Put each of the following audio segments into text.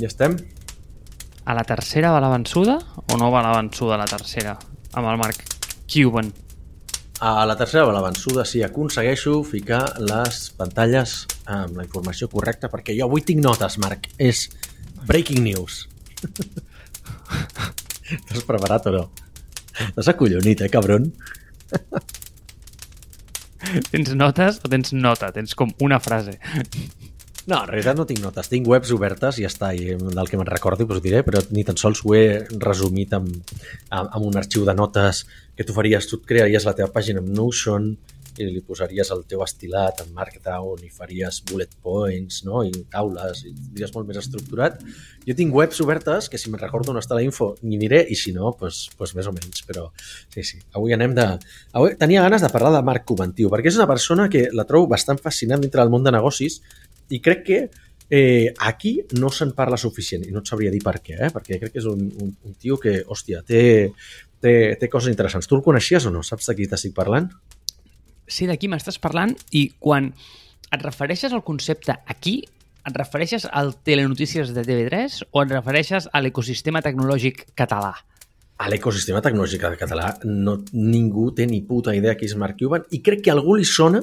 Ja estem? A la tercera va la vençuda o no va la vençuda a la tercera? Amb el Mark Cuban. A la tercera va la vençuda, sí, aconsegueixo ficar les pantalles amb la informació correcta, perquè jo avui tinc notes, Marc. És breaking news. T'has preparat o no? T'has acollonit, eh, cabron? Tens notes o tens nota? Tens com una frase. No, en realitat no tinc notes. Tinc webs obertes i ja està. I del que me'n recordi us ho diré, però ni tan sols ho he resumit amb, amb, amb un arxiu de notes que tu faries. Tu et crearies la teva pàgina amb Notion i li posaries el teu estilat en Markdown i faries bullet points no? i taules i diries molt més estructurat. Jo tinc webs obertes que si me'n recordo on està la info n'hi diré i si no, doncs, doncs més o menys. Però sí, sí, avui anem de... Avui tenia ganes de parlar de Marc Coventiu perquè és una persona que la trobo bastant fascinant dintre del món de negocis i crec que eh, aquí no se'n parla suficient i no et sabria dir per què, eh? perquè crec que és un, un, un tio que, hòstia, té, té, té coses interessants. Tu el coneixies o no? Saps de qui t'estic parlant? Sí, d'aquí m'estàs parlant i quan et refereixes al concepte aquí, et refereixes al telenotícies de TV3 o et refereixes a l'ecosistema tecnològic català? A l'ecosistema tecnològic català no, ningú té ni puta idea qui és Mark Cuban i crec que algú li sona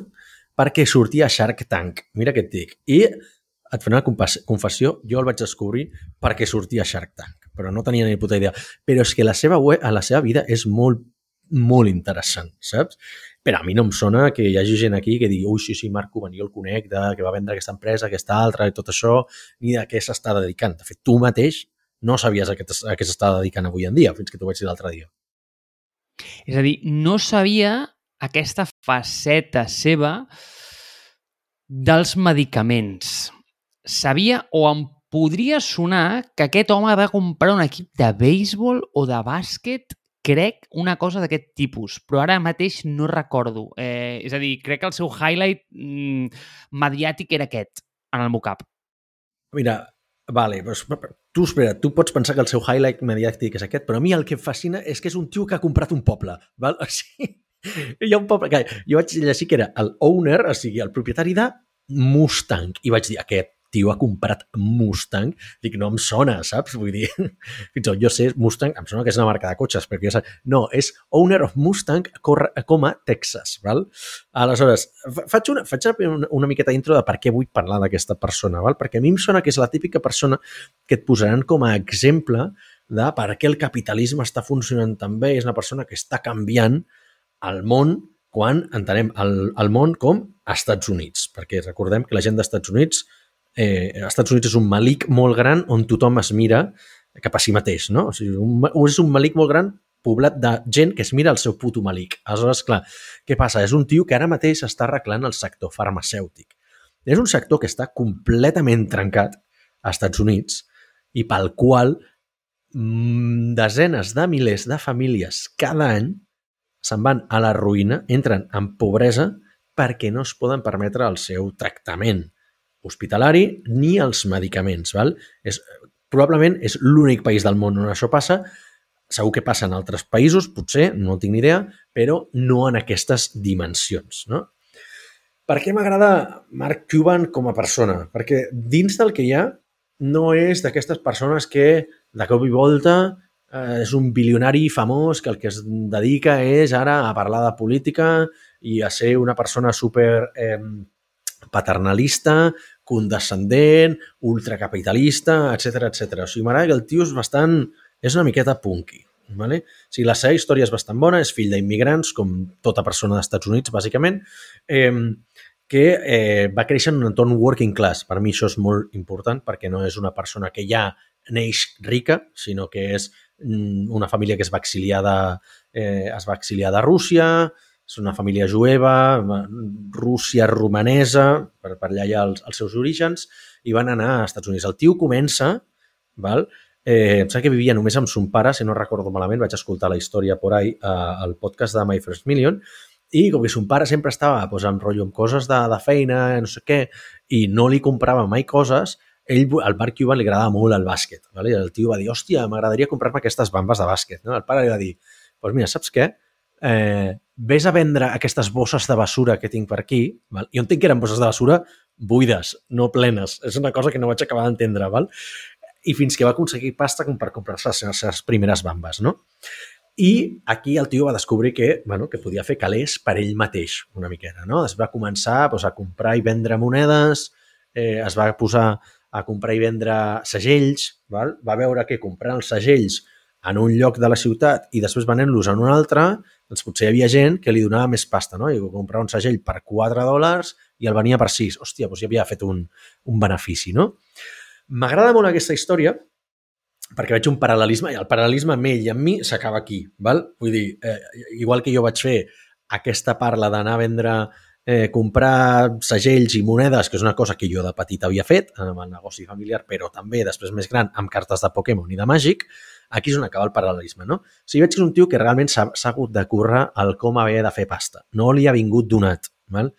perquè sortia a Shark Tank. Mira què et dic. I et faré una confessió, jo el vaig descobrir perquè sortia a Shark Tank, però no tenia ni puta idea. Però és que la seva, web, a la seva vida és molt, molt interessant, saps? Però a mi no em sona que hi hagi gent aquí que digui ui, sí, sí, Marc Cuban, jo el conec, de, que va vendre aquesta empresa, aquesta altra, i tot això, ni de què s'està dedicant. De fet, tu mateix no sabies a què, a què s'està dedicant avui en dia, fins que t'ho vaig dir l'altre dia. És a dir, no sabia aquesta faceta seva dels medicaments. Sabia o em podria sonar que aquest home va comprar un equip de béisbol o de bàsquet crec una cosa d'aquest tipus, però ara mateix no recordo. Eh, és a dir, crec que el seu highlight mm, mediàtic era aquest, en el mocap. Mira, vale, doncs, tu espera, tu pots pensar que el seu highlight mediàtic és aquest, però a mi el que em fascina és que és un tio que ha comprat un poble. Val? O sigui, hi ha un poble que jo vaig llegir que era el owner, o sigui, el propietari de Mustang, i vaig dir, aquest tio ha comprat Mustang, dic, no em sona, saps? Vull dir, fins i tot jo sé, Mustang, em sona que és una marca de cotxes, perquè ja saps, no, és owner of Mustang com a Texas, val? Aleshores, faig una, faig una, una miqueta intro de per què vull parlar d'aquesta persona, val? Perquè a mi em sona que és la típica persona que et posaran com a exemple de per què el capitalisme està funcionant tan bé, és una persona que està canviant al món quan entenem el, el món com Estats Units, perquè recordem que la gent d'Estats Units, eh, Estats Units és un malic molt gran on tothom es mira cap a si mateix, no? O sigui, un, és un malic molt gran poblat de gent que es mira el seu puto malic. Aleshores, clar, què passa? És un tio que ara mateix està arreglant el sector farmacèutic. És un sector que està completament trencat als Estats Units i pel qual mm, desenes de milers de famílies cada any se'n van a la ruïna, entren en pobresa perquè no es poden permetre el seu tractament hospitalari ni els medicaments. Val? És, probablement és l'únic país del món on això passa. Segur que passa en altres països, potser, no tinc ni idea, però no en aquestes dimensions. No? Per què m'agrada Mark Cuban com a persona? Perquè dins del que hi ha no és d'aquestes persones que de cop i volta és un bilionari famós que el que es dedica és ara a parlar de política i a ser una persona super eh, paternalista, condescendent, ultracapitalista, etc etc. O sigui, m'agrada que el tio és bastant... és una miqueta punky. Vale? O sigui, la seva història és bastant bona, és fill d'immigrants, com tota persona dels Estats Units, bàsicament, eh, que eh, va créixer en un entorn working class. Per mi això és molt important perquè no és una persona que ja neix rica, sinó que és una família que es va exiliar de, eh, es va exiliar de Rússia, és una família jueva, Rússia romanesa, per, per allà hi ha els, els seus orígens, i van anar als Estats Units. El tio comença, val? Eh, em sembla que vivia només amb son pare, si no recordo malament, vaig escoltar la història por ahí eh, al podcast de My First Million, i com que son pare sempre estava pues, en rotllo amb coses de, de feina, no sé què, i no li comprava mai coses, ell, al Mark Cuban li agradava molt el bàsquet. Vale? I el tio va dir, hòstia, m'agradaria comprar-me aquestes bambes de bàsquet. No? El pare li va dir, doncs pues mira, saps què? Eh, vés a vendre aquestes bosses de basura que tinc per aquí, val? jo entenc que eren bosses de basura buides, no plenes. És una cosa que no vaig acabar d'entendre. Val? i fins que va aconseguir pasta com per comprar-se les seves primeres bambes, no? I aquí el tio va descobrir que, bueno, que podia fer calés per ell mateix, una miqueta, no? Es va començar doncs, a comprar i vendre monedes, eh, es va posar a comprar i vendre segells, val? va veure que comprant els segells en un lloc de la ciutat i després venent-los en un altre, doncs potser hi havia gent que li donava més pasta, no? I comprava un segell per 4 dòlars i el venia per 6. Hòstia, doncs ja havia fet un, un benefici, no? M'agrada molt aquesta història perquè veig un paral·lelisme i el paral·lelisme amb ell i amb mi s'acaba aquí, val? Vull dir, eh, igual que jo vaig fer aquesta parla d'anar a vendre comprar segells i monedes, que és una cosa que jo de petit havia fet amb el negoci familiar, però també després més gran amb cartes de Pokémon i de Màgic, aquí és on acaba el paral·lelisme, no? O sigui, veig que és un tio que realment s'ha hagut de currar el com haver de fer pasta. No li ha vingut donat, val?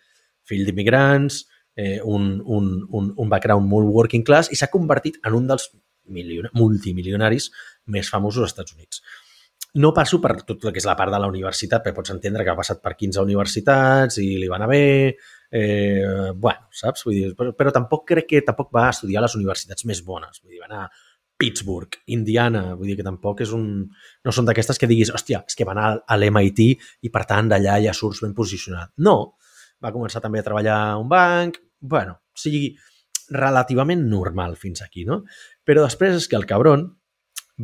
Fill d'immigrants, eh, un, un, un, un background molt working class i s'ha convertit en un dels multimilionaris més famosos als Estats Units. No passo per tot el que és la part de la universitat, perquè pots entendre que ha passat per 15 universitats i li va anar bé, eh, bueno, saps? Vull dir, però, però tampoc crec que tampoc va estudiar a les universitats més bones. Vull dir, va anar Pittsburgh, Indiana, vull dir que tampoc és un... No són d'aquestes que diguis, hòstia, és que van a l'MIT i per tant d'allà ja surts ben posicionat. No, va començar també a treballar a un banc, bueno, o sigui, relativament normal fins aquí, no? Però després és que el cabron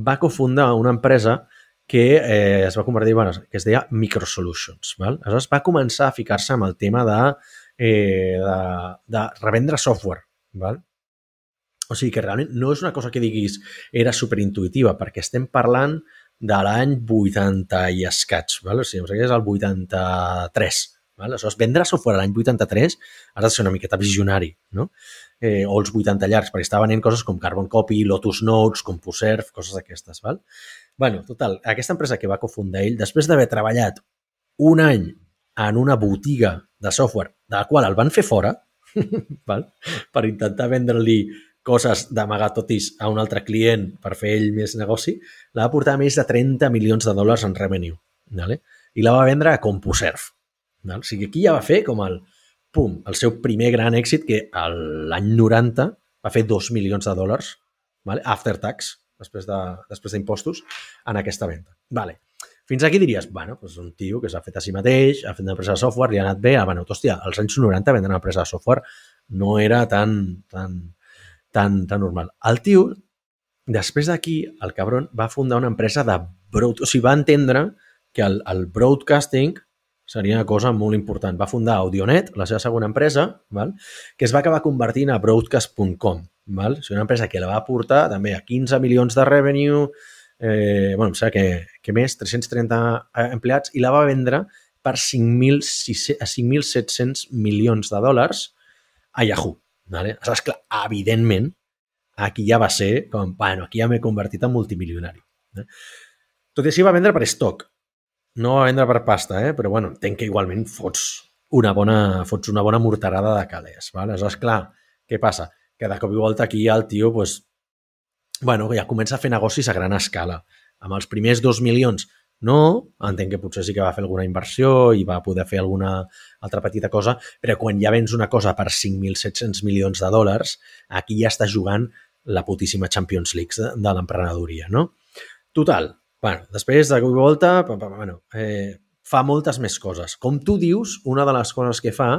va cofundar una empresa que eh, es va convertir, bueno, que es deia Microsolutions. Val? Aleshores va començar a ficar-se amb el tema de, eh, de, de revendre software. Val? O sigui que realment no és una cosa que diguis era superintuitiva, perquè estem parlant de l'any 80 i escaig, val? o sigui, és el 83. Val? Aleshores, vendre software l'any 83 has de ser una miqueta visionari, no? Eh, o els 80 llargs, perquè està venent coses com Carbon Copy, Lotus Notes, CompuServe, coses d'aquestes. Val? Bueno, total, aquesta empresa que va cofundar ell, després d'haver treballat un any en una botiga de software de la qual el van fer fora, val? per intentar vendre-li coses d'amagar totis a un altre client per fer ell més negoci, la va portar a més de 30 milions de dòlars en revenue. Vale? I la va vendre a CompuServe. Vale? O sigui, aquí ja va fer com el, pum, el seu primer gran èxit que l'any 90 va fer 2 milions de dòlars vale? after tax, després d'impostos, de, després en aquesta venda. Vale. Fins aquí diries, bueno, doncs un tio que s'ha fet a si mateix, ha fet una empresa de software, li ha anat bé, ah, bueno, hòstia, als anys 90 vendre una empresa de software no era tan, tan, tan, tan normal. El tio, després d'aquí, el cabron va fundar una empresa de broad... O sigui, va entendre que el, el broadcasting seria una cosa molt important. Va fundar Audionet, la seva segona empresa, val? que es va acabar convertint a broadcast.com. Val? Sigui, una empresa que la va portar també a 15 milions de revenue, eh, bueno, em sembla que, que més, 330 eh, empleats, i la va vendre per 5.700 milions de dòlars a Yahoo. Vale? Aleshores, clar, evidentment, aquí ja va ser com, bueno, aquí ja m'he convertit en multimilionari. Eh? Tot i així va vendre per stock. No va vendre per pasta, eh? però bueno, entenc que igualment fots una bona, fots una bona morterada de calés. Vale? Aleshores, clar, què passa? Que de cop i volta aquí el tio, pues, bueno, ja comença a fer negocis a gran escala. Amb els primers dos milions no, entenc que potser sí que va fer alguna inversió i va poder fer alguna altra petita cosa, però quan ja vens una cosa per 5.700 milions de dòlars, aquí ja està jugant la putíssima Champions League de, de l'emprenedoria, no? Total, bueno, després de cop i volta, bueno, eh, fa moltes més coses. Com tu dius, una de les coses que fa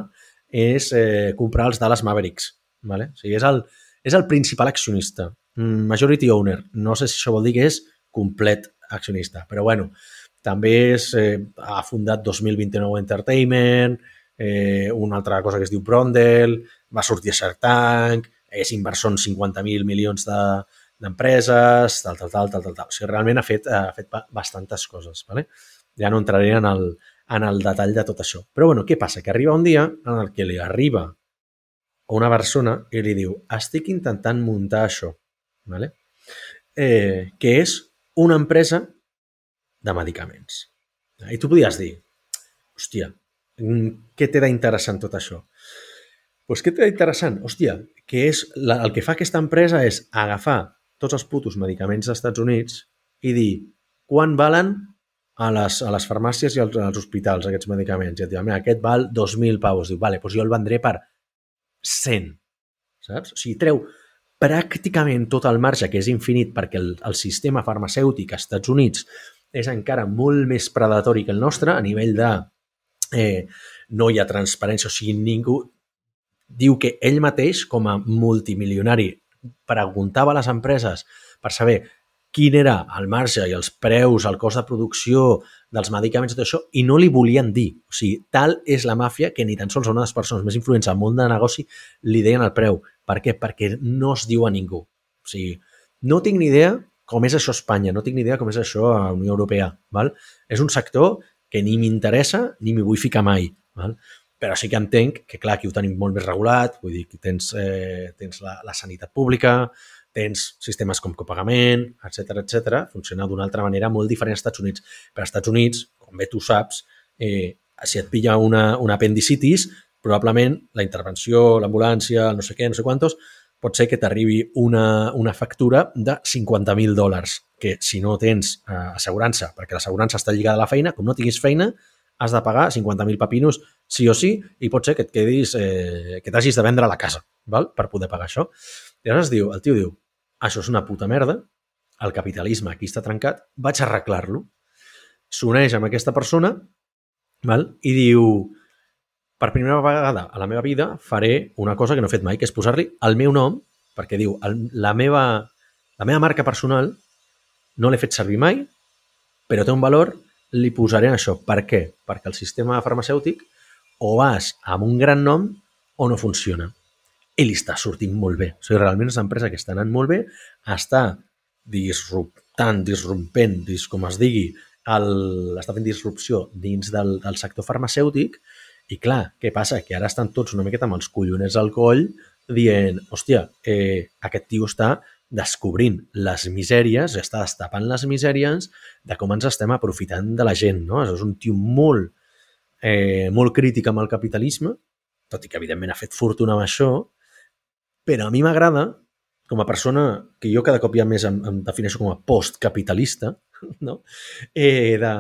és eh, comprar els Dallas Mavericks. Vale? O sigui, és el, és el principal accionista, mm, majority owner. No sé si això vol dir que és complet accionista. Però bueno, també és, eh, ha fundat 2029 Entertainment, eh, una altra cosa que es diu Brondel, va sortir a Shark Tank, és inversor en 50.000 milions d'empreses, de, tal, tal, tal, tal, tal, tal. O sigui, realment ha fet, ha fet bastantes coses. ¿vale? Ja no entraré en el, en el detall de tot això. Però bueno, què passa? Que arriba un dia en el que li arriba una persona i li diu estic intentant muntar això, ¿vale? eh, que és una empresa de medicaments. I tu podies dir, hòstia, mm, què té d'interessant tot això? Doncs pues què té d'interessant? Hòstia, que és la, el que fa aquesta empresa és agafar tots els putos medicaments dels Estats Units i dir quan valen a les, a les farmàcies i als, als hospitals aquests medicaments. I et diu, mira, aquest val 2.000 paus. Diu, vale, doncs jo el vendré per 100. Saps? O sigui, treu pràcticament tot el marge, que és infinit, perquè el, el sistema farmacèutic als Estats Units és encara molt més predatori que el nostre a nivell de eh, no hi ha transparència, o sigui, ningú diu que ell mateix, com a multimilionari, preguntava a les empreses per saber quin era el marge i els preus, el cost de producció dels medicaments i tot això, i no li volien dir. O sigui, tal és la màfia que ni tan sols una de les persones més influents al món de negoci li deien el preu. Per què? Perquè no es diu a ningú. O sigui, no tinc ni idea com és això a Espanya, no tinc ni idea com és això a la Unió Europea. Val? És un sector que ni m'interessa ni m'hi vull ficar mai. Val? Però sí que entenc que, clar, aquí ho tenim molt més regulat, vull dir, que tens, eh, tens la, la sanitat pública, tens sistemes com copagament, etc etc. funciona d'una altra manera molt diferent als Estats Units. Per als Estats Units, com bé tu saps, eh, si et pilla una, una apendicitis, probablement la intervenció, l'ambulància, no sé què, no sé quantos, pot ser que t'arribi una, una factura de 50.000 dòlars, que si no tens eh, assegurança, perquè l'assegurança està lligada a la feina, com no tinguis feina, has de pagar 50.000 papinos sí o sí i pot ser que et quedis, eh, que t'hagis de vendre la casa val? per poder pagar això. I llavors diu, el tio diu, això és una puta merda, el capitalisme aquí està trencat, vaig arreglar-lo. S'uneix amb aquesta persona val? i diu, per primera vegada a la meva vida faré una cosa que no he fet mai, que és posar-li el meu nom, perquè diu, el, la, meva, la meva marca personal no l'he fet servir mai, però té un valor, li posaré això. Per què? Perquè el sistema farmacèutic o vas amb un gran nom o no funciona. I li està sortint molt bé. O sigui, realment és una empresa que està anant molt bé, està disruptant, disrompent, dis, com es digui, el, està fent disrupció dins del, del sector farmacèutic i clar, què passa? Que ara estan tots una miqueta amb els colloners al coll dient, hòstia, eh, aquest tio està descobrint les misèries, està destapant les misèries de com ens estem aprofitant de la gent, no? És un tio molt, eh, molt crític amb el capitalisme, tot i que evidentment ha fet fortuna amb això, però a mi m'agrada, com a persona que jo cada cop ja més em, em defineixo com a postcapitalista, no? eh, de,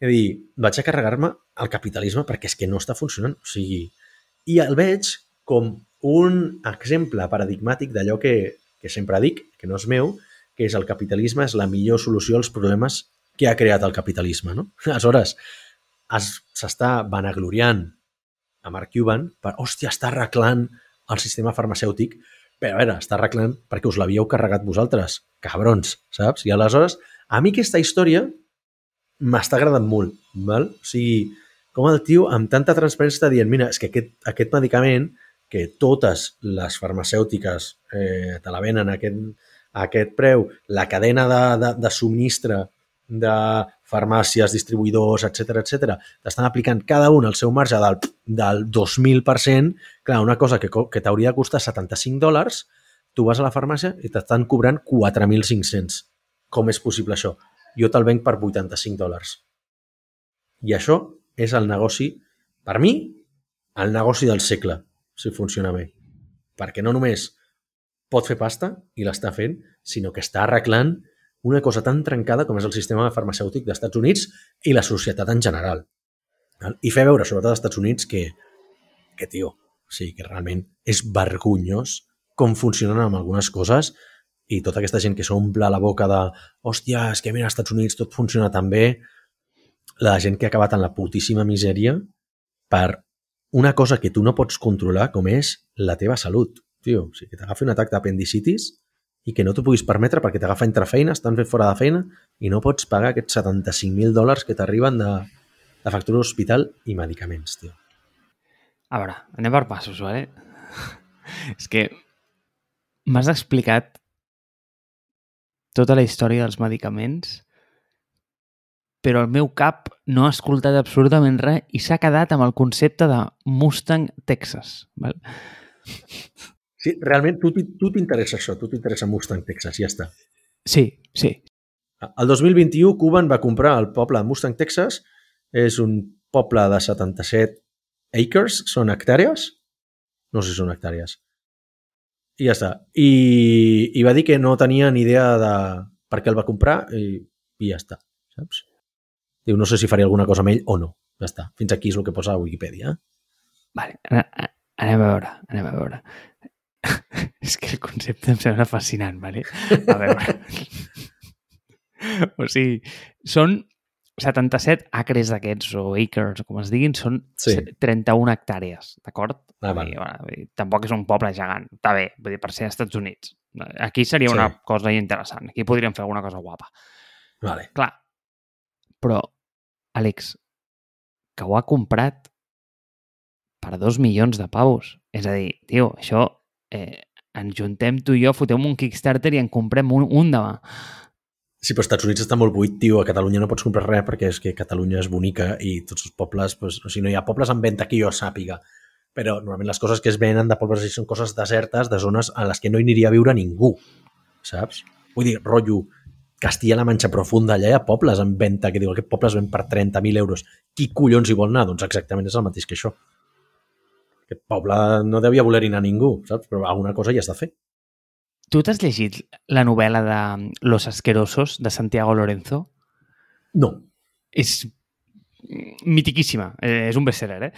a dir, vaig a carregar-me el capitalisme perquè és que no està funcionant. O sigui, i el veig com un exemple paradigmàtic d'allò que, que sempre dic, que no és meu, que és el capitalisme és la millor solució als problemes que ha creat el capitalisme. No? Aleshores, s'està vanagloriant a Mark Cuban per, hòstia, està arreglant el sistema farmacèutic, però a veure, està arreglant perquè us l'havíeu carregat vosaltres, cabrons, saps? I aleshores, a mi aquesta història m'està agradant molt, val? O sigui, com el tio amb tanta transparència està dient, mira, és que aquest, aquest medicament que totes les farmacèutiques eh, te la venen a aquest, a aquest preu, la cadena de, de, de subministre de farmàcies, distribuïdors, etc etc, t'estan aplicant cada un el seu marge del, del 2.000%, clar, una cosa que, que t'hauria de costar 75 dòlars, tu vas a la farmàcia i t'estan cobrant 4.500. Com és possible això? jo te'l venc per 85 dòlars. I això és el negoci, per mi, el negoci del segle, si funciona bé. Perquè no només pot fer pasta, i l'està fent, sinó que està arreglant una cosa tan trencada com és el sistema farmacèutic dels Estats Units i la societat en general. I fer veure, sobretot als Estats Units, que, que tio, o sigui, que realment és vergonyós com funcionen amb algunes coses i tota aquesta gent que s'omple la boca de hòstia, és que mira, als Estats Units tot funciona tan bé, la gent que ha acabat en la putíssima misèria per una cosa que tu no pots controlar com és la teva salut. Tio, o sigui, que t'agafi un atac d'apendicitis i que no t'ho puguis permetre perquè t'agafa entre feines, t'han fet fora de feina i no pots pagar aquests 75.000 dòlars que t'arriben de, de factura d'hospital i medicaments, tio. A veure, anem per passos, vale? És que m'has explicat tota la història dels medicaments, però el meu cap no ha escoltat absolutament res i s'ha quedat amb el concepte de Mustang Texas. Val? Sí, realment tu, tu t'interessa això, tu t'interessa Mustang Texas, ja està. Sí, sí. El 2021 Cuban va comprar el poble de Mustang Texas, és un poble de 77 acres, són hectàrees? No sé si són hectàrees i ja està. I, I va dir que no tenia ni idea de per què el va comprar i, i ja està, saps? Diu, no sé si faria alguna cosa amb ell o no. Ja està. Fins aquí és el que posa a Wikipedia. Vale, anem a veure, anem a veure. És que el concepte em sembla fascinant, vale? A veure... o sigui, són 77 acres d'aquests, o acres, com es diguin, són Sí. 31 hectàrees, d'acord? Ah, dir, bueno, tampoc és un poble gegant. Està bé, vull dir, per ser als Estats Units. Aquí seria Sí. una cosa interessant. Aquí podríem fer alguna cosa guapa. Vale. Clar, però, Àlex, que ho ha comprat per dos milions de paus. És a dir, tio, això eh, ens juntem tu i jo, fotem un Kickstarter i en comprem un, un demà. Sí, però als Estats Units està molt buit, tio. A Catalunya no pots comprar res perquè és que Catalunya és bonica i tots els pobles, pues, o sigui, no hi ha pobles en venda que jo sàpiga. Però normalment les coses que es venen de pobles són coses desertes, de zones a les que no hi aniria a viure ningú, saps? Vull dir, rotllo, Castilla-La Manxa profunda, allà hi ha pobles en venda que diu aquest poble es ven per 30.000 euros. Qui collons hi vol anar? Doncs exactament és el mateix que això. Aquest poble no devia voler-hi anar ningú, saps? Però alguna cosa ja has de fer. Tu t'has llegit la novel·la de Los Asquerosos, de Santiago Lorenzo? No. És mitiquíssima. Eh, és un bestseller, eh?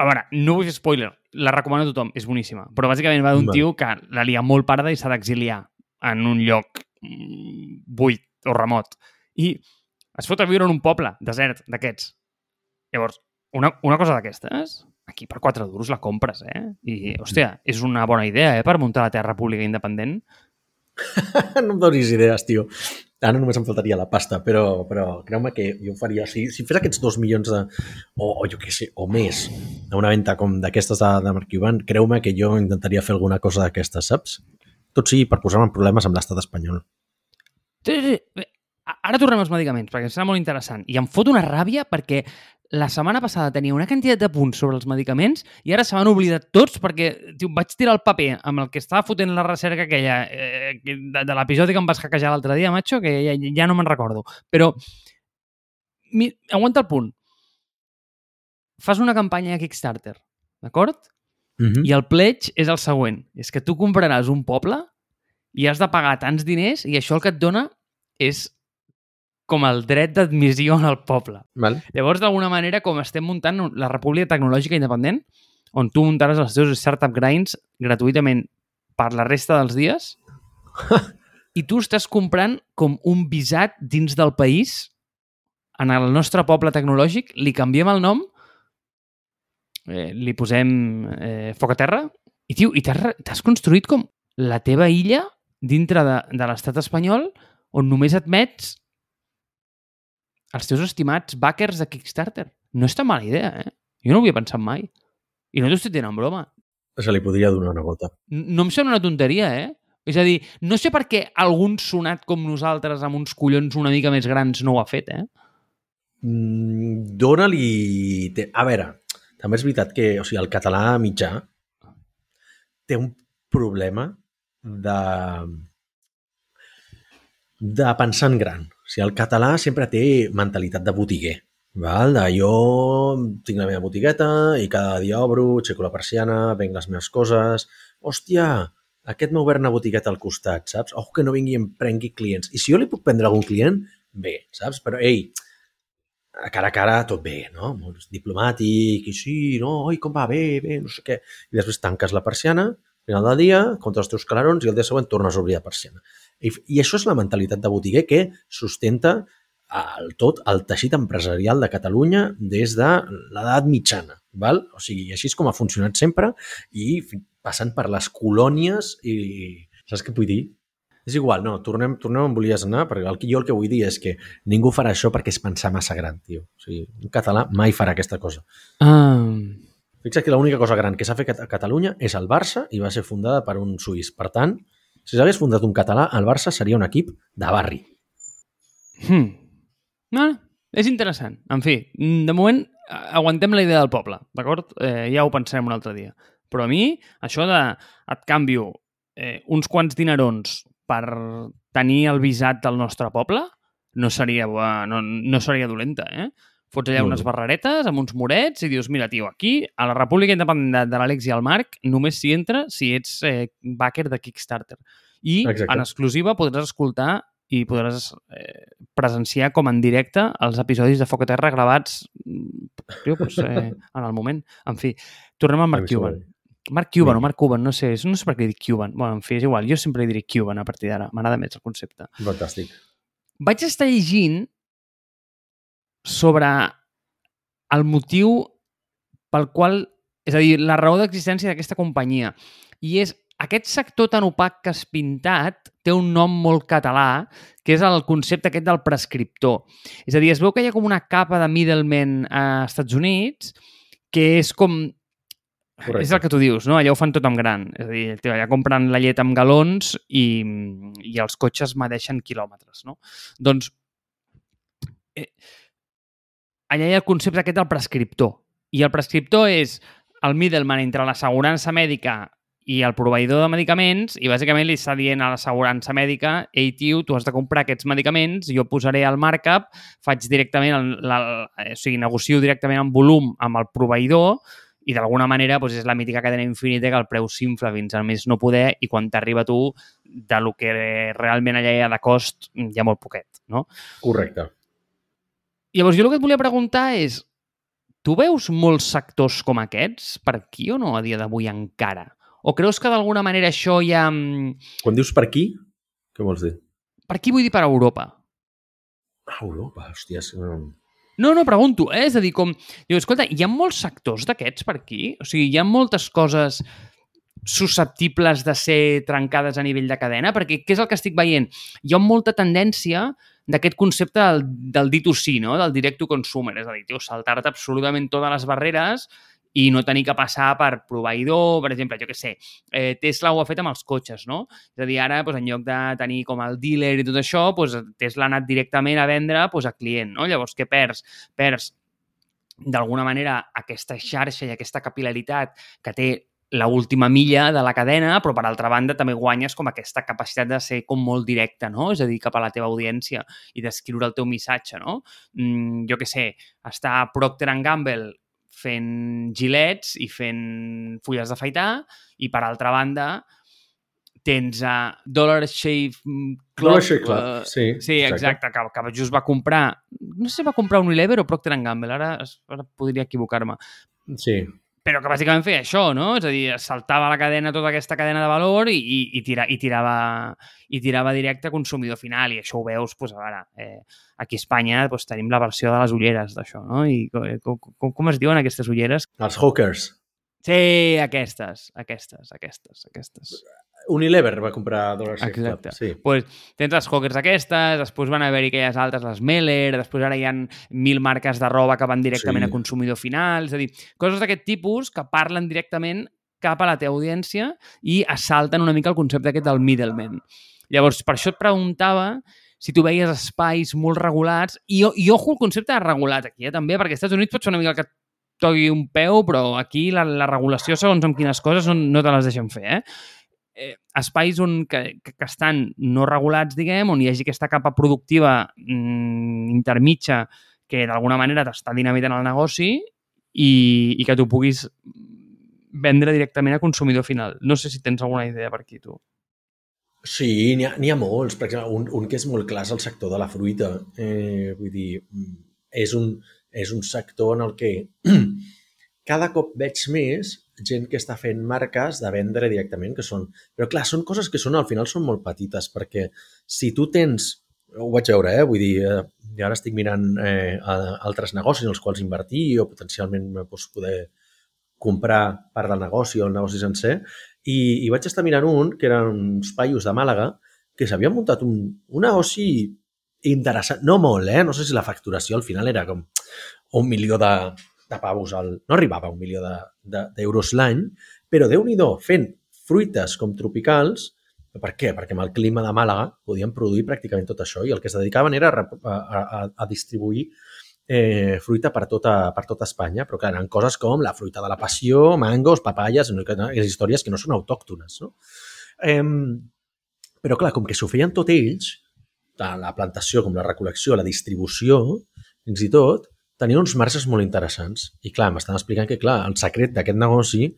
A veure, no vull fer spoiler, la recomano a tothom, és boníssima. Però bàsicament va d'un tio que la lia molt parda i s'ha d'exiliar en un lloc mm, buit o remot. I es fot a viure en un poble desert d'aquests. Llavors, una, una cosa d'aquestes, aquí per 4 duros la compres, eh? I, hòstia, és una bona idea, eh?, per muntar la Terra Pública Independent. no em donis idees, tio. Ara només em faltaria la pasta, però, però creu-me que jo ho faria... Si, si fes aquests dos milions de... O, o jo què sé, o més, a una venda com d'aquestes de, de Marc Ivan, creu-me que jo intentaria fer alguna cosa d'aquestes, saps? Tot sigui per posar-me en problemes amb l'estat espanyol. Sí, sí, sí. Ara tornem als medicaments, perquè em sembla molt interessant. I em fot una ràbia perquè la setmana passada tenia una quantitat de punts sobre els medicaments i ara se m'han oblidat tots perquè tio, vaig tirar el paper amb el que estava fotent la recerca aquella eh, que- de, de l'episodi que em vas hackejar l'altre dia, macho, que ja, ja no me'n recordo. Però, mi, aguanta el punt. Fas una campanya a Kickstarter, d'acord? Mm -hmm. I el pledge és el següent. És que tu compraràs un poble i has de pagar tants diners i això el que et dona és com el dret d'admissió en el poble. Val? Llavors, d'alguna manera, com estem muntant la República Tecnològica Independent, on tu muntaràs els teus startup grinds gratuïtament per la resta dels dies, i tu estàs comprant com un visat dins del país en el nostre poble tecnològic, li canviem el nom, eh, li posem eh, foc a terra, i, tio, i t'has construït com la teva illa dintre de, de l'estat espanyol on només admets els teus estimats backers de Kickstarter. No és tan mala idea, eh? Jo no ho havia pensat mai. I no t'ho estic dient en broma. Se li podria donar una volta. No em sembla una tonteria, eh? És a dir, no sé per què algun sonat com nosaltres amb uns collons una mica més grans no ho ha fet, eh? Mm, Dóna-li... A veure, també és veritat que o sigui, el català mitjà té un problema de de pensar en gran. Sigui, el català sempre té mentalitat de botiguer. Val? De jo tinc la meva botigueta i cada dia obro, aixeco la persiana, venc les meves coses. Hòstia, aquest m'ha obert una botigueta al costat, saps? Ojo que no vingui i em prengui clients. I si jo li puc prendre algun client, bé, saps? Però, ei, a cara a cara tot bé, no? Molt diplomàtic, i sí, no, oi, com va, bé, bé, no sé què. I després tanques la persiana, al final del dia, contra els teus clarons, i el dia següent tornes a obrir la persiana. I, I això és la mentalitat de botiguer que sustenta el tot el teixit empresarial de Catalunya des de l'edat mitjana. Val? O sigui, així és com ha funcionat sempre i passant per les colònies i... Saps què vull dir? És igual, no, tornem, tornem on volies anar, perquè el, jo el que vull dir és que ningú farà això perquè és pensar massa gran, tio. O sigui, un català mai farà aquesta cosa. Ah, Fixa't que l'única cosa gran que s'ha fet a Catalunya és el Barça i va ser fundada per un suís. Per tant, si s'hagués fundat un català, el Barça seria un equip de barri. hmm. No, és interessant. En fi, de moment aguantem la idea del poble, d'acord? Eh, ja ho pensarem un altre dia. Però a mi, això de et canvio eh, uns quants dinerons per tenir el visat del nostre poble, no seria, no, no seria dolenta, eh? Fots allà unes barreretes amb uns morets i dius, mira, tio, aquí, a la República Independent de, de l'Àlex i el Marc, només s'hi entra si ets eh, backer de Kickstarter. I Exacte. en exclusiva podràs escoltar i podràs eh, presenciar com en directe els episodis de Foc a Terra gravats mm, tio, doncs, eh, en el moment. En fi, tornem a mi Cuban. Mark Cuban Sí. o Mark Cuban, no sé, no sé per què dic Cuban. Bueno, en fi, és igual, jo sempre li diré Cuban a partir d'ara, m'agrada més el concepte. Fantàstic. Vaig estar llegint sobre el motiu pel qual, és a dir, la raó d'existència d'aquesta companyia. I és aquest sector tan opac que has pintat té un nom molt català, que és el concepte aquest del prescriptor. És a dir, es veu que hi ha com una capa de middleman a Estats Units que és com... Correcte. És el que tu dius, no? Allà ho fan tot en gran. És a dir, allà compren la llet amb galons i, i els cotxes medeixen quilòmetres, no? Doncs eh, allà hi ha el concepte aquest del prescriptor. I el prescriptor és el middleman entre l'assegurança mèdica i el proveïdor de medicaments i bàsicament li està dient a l'assegurança mèdica ei, tio, tu has de comprar aquests medicaments, jo posaré el markup, faig directament, el, la, o sigui, negocio directament en volum amb el proveïdor i d'alguna manera doncs, és la mítica cadena infinita que el preu s'infla fins a més no poder i quan t'arriba tu de lo que realment allà hi ha de cost hi ha molt poquet, no? Correcte. Llavors, jo el que et volia preguntar és, tu veus molts sectors com aquests per aquí o no a dia d'avui encara? O creus que d'alguna manera això ja... mm, Quan dius per aquí, què vols dir? Per aquí vull dir per Europa. Ah, Europa, mm. No, no, pregunto, eh? És a dir, com... Diu, escolta, hi ha molts sectors d'aquests per aquí? O sigui, hi ha moltes coses susceptibles de ser trencades a nivell de cadena? Perquè què és el que estic veient? Hi ha molta tendència d'aquest concepte del, del D2C, no? del direct to consumer. És a dir, saltar-te absolutament totes les barreres i no tenir que passar per proveïdor, per exemple, jo què sé, eh, Tesla ho ha fet amb els cotxes, no? És a dir, ara, doncs, en lloc de tenir com el dealer i tot això, doncs, Tesla ha anat directament a vendre doncs, a client, no? Llavors, què perds? Perds, d'alguna manera, aquesta xarxa i aquesta capilaritat que té la última milla de la cadena, però per altra banda també guanyes com aquesta capacitat de ser com molt directe, no? És a dir, cap a la teva audiència i d'escriure el teu missatge, no? Mm, jo què sé, està Procter Gamble fent gilets i fent fulles d'afaitar i per altra banda tens a Dollar Shave Club. Dollar Shave Club, eh, sí, Sí, exacte, que, que just va comprar... No sé si va comprar Unilever o Procter Gamble, ara, ara podria equivocar-me. Sí, Però que bàsicament feia això, no? És a dir, saltava la cadena, tota aquesta cadena de valor i, i, i, tira, i, tirava, i tirava directe a consumidor final. I això ho veus, doncs, a veure, eh, aquí a Espanya doncs, tenim la versió de les ulleres d'això, no? I com, com, com es diuen aquestes ulleres? els hawkers. Sí, aquestes, aquestes, aquestes, aquestes. Unilever va comprar Dollar Shave Club. Exacte. Sí. pues, tens les Hawkers aquestes, després van haver-hi aquelles altres, les Meller, després ara hi ha mil marques de roba que van directament Sí. a consumidor final, és a dir, coses d'aquest tipus que parlen directament cap a la teva audiència i assalten una mica el concepte aquest del middleman. Llavors, per això et preguntava si tu veies espais molt regulats, i, i ojo el concepte de regulat aquí, eh, també, perquè als Estats Units pot ser una mica que et toqui un peu, però aquí la, la regulació, segons amb quines coses, no, no te les deixen fer, eh? Eh, espais on, que, que, estan no regulats, diguem, on hi hagi aquesta capa productiva mm, intermitja que d'alguna manera t'està dinamitant el negoci i, i que tu puguis vendre directament a consumidor final. No sé si tens alguna idea per aquí, tu. Sí, n'hi ha, ha molts. Per exemple, un, un que és molt clar és el sector de la fruita. Eh, vull dir, mm, és un, és un sector en el que cada cop veig més gent que està fent marques de vendre directament, que són... Però clar, són coses que són, al final són molt petites, perquè si tu tens... Ho vaig veure, eh? Vull dir, eh, ara estic mirant eh, altres negocis en els quals invertir o potencialment doncs, poder comprar part del negoci o el negoci sencer i, i vaig estar mirant un, que eren uns paios de Màlaga, que s'havien muntat un, un negoci interessant, no molt, eh? No sé si la facturació al final era com un milió de, de pavos, al, no arribava a un milió d'euros de, de, l'any, però déu nhi fent fruites com tropicals, per què? Perquè amb el clima de Màlaga podien produir pràcticament tot això i el que es dedicaven era a, a, a, distribuir eh, fruita per tota, per tota Espanya, però clar, eren coses com la fruita de la passió, mangos, que- les històries que no són autòctones. No? Eh, però clar, com que s'ho feien tot ells, tant la plantació com la recol·lecció, la distribució, fins i tot, tenien uns marges molt interessants. I clar, m'estan explicant que clar, el secret d'aquest negoci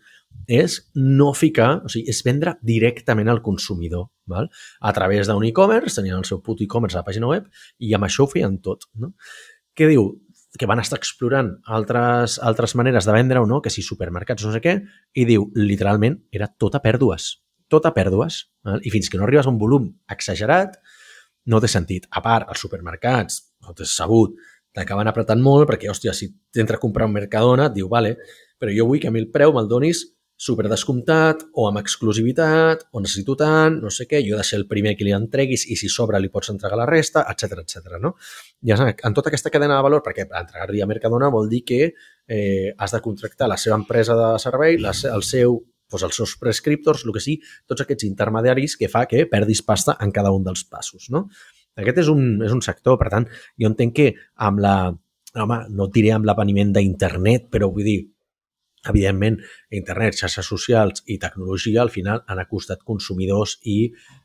és no ficar, o sigui, és vendre directament al consumidor, val? a través d'un e-commerce, tenien el seu puto e-commerce a la pàgina web i amb això ho feien tot. No? Què diu? que van estar explorant altres, altres maneres de vendre o no, que si supermercats no sé què, i diu, literalment, era tot a pèrdues. Tot a pèrdues. Eh? I fins que no arribes a un volum exagerat, no té sentit. A part, els supermercats, no t'has sabut, t'acaben apretant molt perquè, hòstia, si t'entra a comprar un Mercadona, et diu, vale, però jo vull que a mi el preu me'l donis super descomptat o amb exclusivitat o necessito tant, no sé què, jo he de ser el primer que li entreguis i si sobra li pots entregar la resta, etc etc. no? I en tota aquesta cadena de valor, perquè entregar-li a Mercadona vol dir que eh, has de contractar la seva empresa de servei, la, el seu doncs els seus prescriptors, el que sí, tots aquests intermediaris que fa que perdis pasta en cada un dels passos. No? Aquest és un, és un sector, per tant, jo entenc que amb la... Home, no diré amb l'aveniment d'internet, però vull dir, evidentment, internet, xarxes socials i tecnologia al final han acostat consumidors i,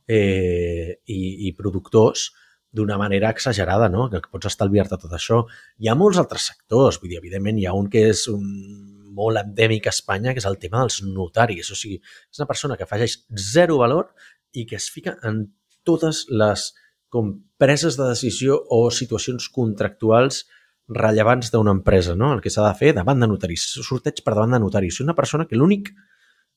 eh, i, i productors d'una manera exagerada, no? que pots estalviar-te tot això. Hi ha molts altres sectors, vull dir, evidentment hi ha un que és un, molt endèmic a Espanya, que és el tema dels notaris. O sigui, és una persona que afegeix zero valor i que es fica en totes les com preses de decisió o situacions contractuals rellevants d'una empresa, no? El que s'ha de fer davant de notaris, sorteig per davant de notaris. És una persona que l'únic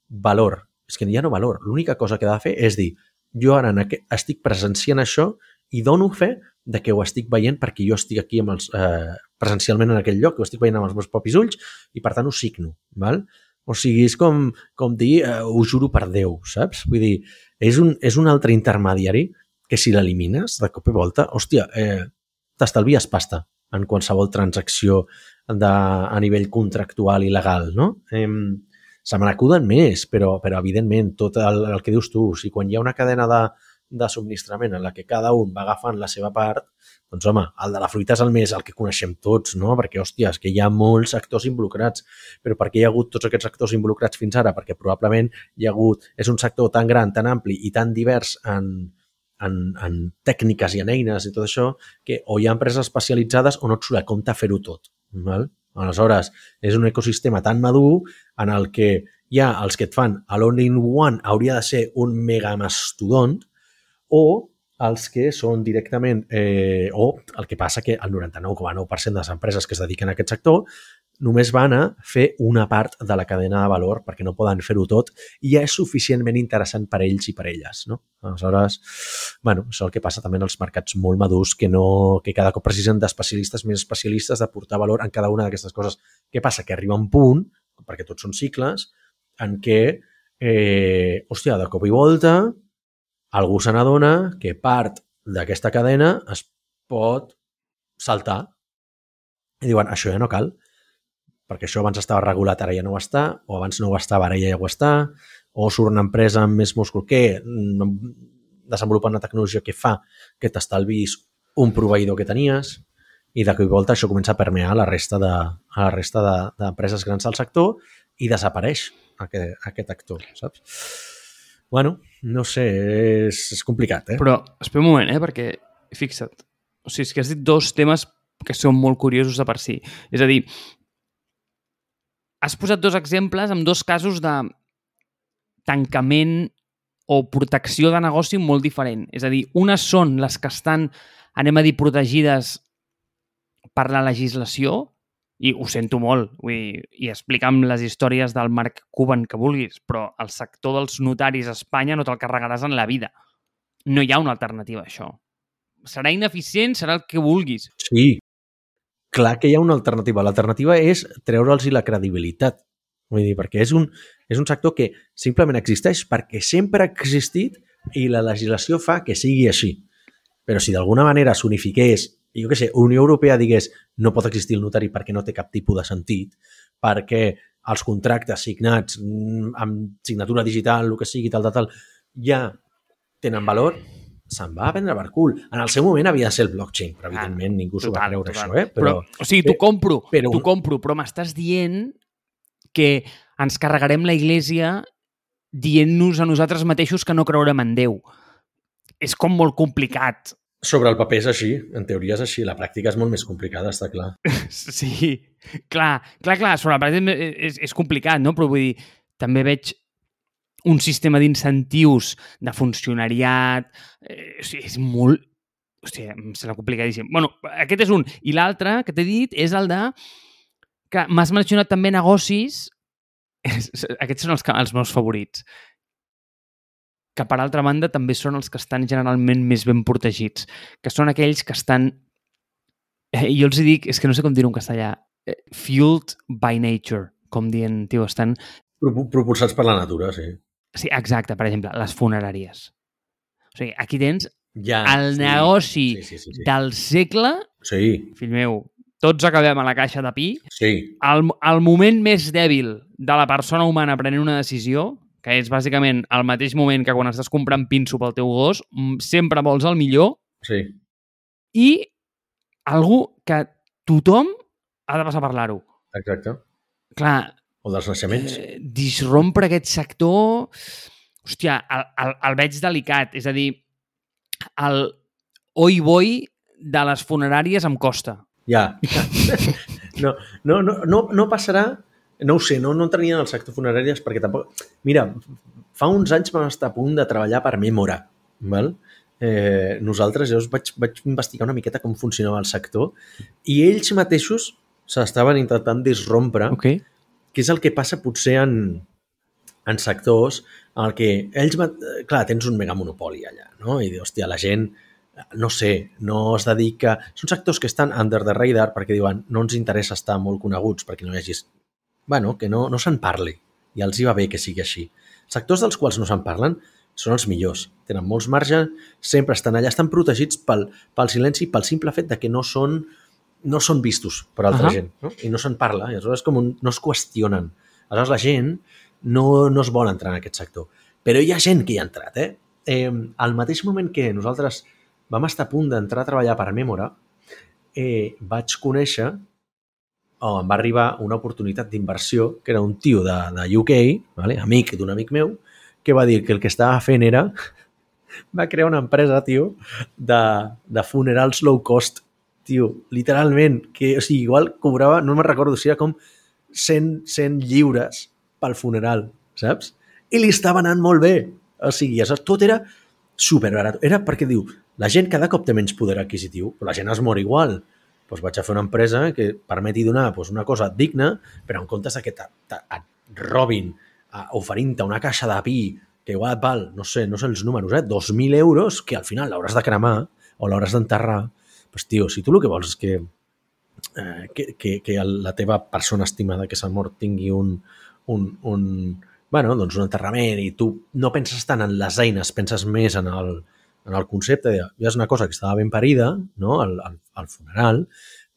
valor, és que ja no valor, l'única cosa que ha de fer és dir jo ara estic presenciant això i dono fe de que ho estic veient perquè jo estic aquí amb els, eh, presencialment en aquell lloc, ho estic veient amb els meus propis ulls i per tant ho signo. Val? O sigui, és com, com dir, eh, ho juro per Déu, saps? Vull dir, és un, és un altre intermediari que si l'elimines de cop i volta, hòstia, eh, t'estalvies pasta en qualsevol transacció de, a nivell contractual i legal, no? Eh, se me n'acuden més, però, però evidentment tot el, el que dius tu, si quan hi ha una cadena de, de subministrament en la que cada un va agafant la seva part, doncs home, el de la fruita és el més el que coneixem tots, no? Perquè, hòstia, és que hi ha molts actors involucrats, però per què hi ha hagut tots aquests actors involucrats fins ara? Perquè probablement hi ha hagut, és un sector tan gran, tan ampli i tan divers en, en, en tècniques i en eines i tot això, que o hi ha empreses especialitzades o no et surt a compte fer-ho tot. Val? Aleshores, és un ecosistema tan madur en el que hi ha els que et fan l'all-in-one hauria de ser un mega mastodont o els que són directament, eh, o el que passa que el 99,9% de les empreses que es dediquen a aquest sector només van a fer una part de la cadena de valor perquè no poden fer-ho tot i ja és suficientment interessant per ells i per elles. No? Aleshores, bueno, això és el que passa també en els mercats molt madurs que, no, que cada cop precisen d'especialistes més especialistes de portar valor en cada una d'aquestes coses. Què passa? Que arriba un punt, perquè tots són cicles, en què, eh, hòstia, de cop i volta, algú se n'adona que part d'aquesta cadena es pot saltar i diuen, això ja no cal, perquè això abans estava regulat, ara ja no ho està, o abans no ho estava, ara ja ho està, o surt una empresa amb més múscul que mm, desenvolupa una tecnologia que fa que t'estalvis un proveïdor que tenies i de cop i volta això comença a permear la resta de, a la resta d'empreses de, grans del sector i desapareix aquest, aquest actor, saps? Bueno, no sé, és, és complicat, eh? Però espera un moment, eh? Perquè, fixa't, o sigui, és que has dit dos temes que són molt curiosos de per si. És a dir, has posat dos exemples amb dos casos de tancament o protecció de negoci molt diferent. És a dir, unes són les que estan, anem a dir, protegides per la legislació, i ho sento molt, vull dir, i explica'm les històries del Marc Cuban que vulguis, però el sector dels notaris a Espanya no te'l carregaràs en la vida. No hi ha una alternativa a això. Serà ineficient, serà el que vulguis. Sí, clar que hi ha una alternativa. L'alternativa és treure'ls la credibilitat. Vull dir, perquè és un, és un sector que simplement existeix perquè sempre ha existit i la legislació fa que sigui així. Però si d'alguna manera s'unifiqués, jo què sé, Unió Europea digués no pot existir el notari perquè no té cap tipus de sentit, perquè els contractes signats mm, amb signatura digital, el que sigui, tal, tal, tal, ja tenen valor, se'n va a prendre per cul. En el seu moment havia de ser el blockchain, però evidentment ah, ningú s'ho va creure total. això, eh? Però, però, o sigui, t'ho compro, però... t'ho compro, però m'estàs dient que ens carregarem la iglesia dient-nos a nosaltres mateixos que no creurem en Déu. És com molt complicat. Sobre el paper és així, en teoria és així, la pràctica és molt més complicada, està clar. Sí, clar, clar, clar, sobre el paper és, és complicat, no? Però vull dir, també veig un sistema d'incentius de funcionariat... Eh, o sigui, és molt... hòstia, em sembla complicadíssim. Bueno, aquest és un. I l'altre que t'he dit és el de que m'has mencionat també negocis aquests són els, els meus favorits que per altra banda també són els que estan generalment més ben protegits, que són aquells que estan, eh, jo els dic, és que no sé com dir-ho en castellà, eh, fueled by nature, com dient, tio, estan... Propulsats per la natura, sí. Sí, exacte, per exemple, les funeràries. O sigui, aquí tens ja, el sí. negoci sí, sí, sí, sí. del segle, Sí, fill meu, tots acabem a la caixa de pi, sí. el, el moment més dèbil de la persona humana prenent una decisió, que és bàsicament el mateix moment que quan estàs comprant pinso pel teu gos, mm, sempre vols el millor, Sí, i algú que tothom ha de passar a parlar-ho. exacte. Clar, O dels naixements. eh, disrompre aquest sector... Hòstia, el, el, el veig delicat. És a dir, el oi boi de les funeràries em costa. Ja. No, no, no, no, no passarà... No ho sé, no, no entraria en el sector funeràries perquè tampoc... Mira, fa uns anys vam estar a punt de treballar per Memora, val? Eh, nosaltres, jo vaig, vaig investigar una miqueta com funcionava el sector i ells mateixos s'estaven intentant disrompre Ok. Que és el que passa potser en, en sectors en el que ells, mat- clar, tens un mega monopoli allà, no? I, hòstia, la gent, no sé, no es dedica... Són sectors que estan under the radar perquè diuen no ens interessa estar molt coneguts perquè no hi hagis... bueno, que no, no se'n parli i els hi va bé que sigui així. Sectors dels quals no se'n parlen són els millors. Tenen molts marges, sempre estan allà, estan protegits pel, pel silenci, pel simple fet de que no són no són vistos per altra Ahà. gent no? i no se'n parla i aleshores com un, no es qüestionen. Aleshores la gent no, no es vol entrar en aquest sector. Però hi ha gent que hi ha entrat. Eh? Eh, al mateix moment que nosaltres vam estar a punt d'entrar a treballar per Memora, eh, vaig conèixer o em va arribar una oportunitat d'inversió que era un tio de, de UK, vale? amic d'un amic meu, que va dir que el que estava fent era va crear una empresa, tio, de, de funerals low cost, tio, literalment, que, o sigui, igual cobrava, no me'n recordo si era com 100, 100 lliures pel funeral, saps? I li estava anant molt bé. O sigui, això, tot era superbarat. Era perquè diu, la gent cada cop té menys poder adquisitiu, però la gent es mor igual. Doncs vaig a fer una empresa que permeti donar doncs, una cosa digna, però en comptes que et robin a- oferint-te una caixa de pi que igual et val, no sé, no sé els números, eh, 2.000 euros, que al final l'hauràs de cremar o l'hauràs d'enterrar, doncs, tio, si tu el que vols és que, eh, que, que, que la teva persona estimada que s'ha mort tingui un, un, un, bueno, doncs un enterrament i tu no penses tant en les eines, penses més en el, en el concepte de ja és una cosa que estava ben parida, no? el, el, el funeral,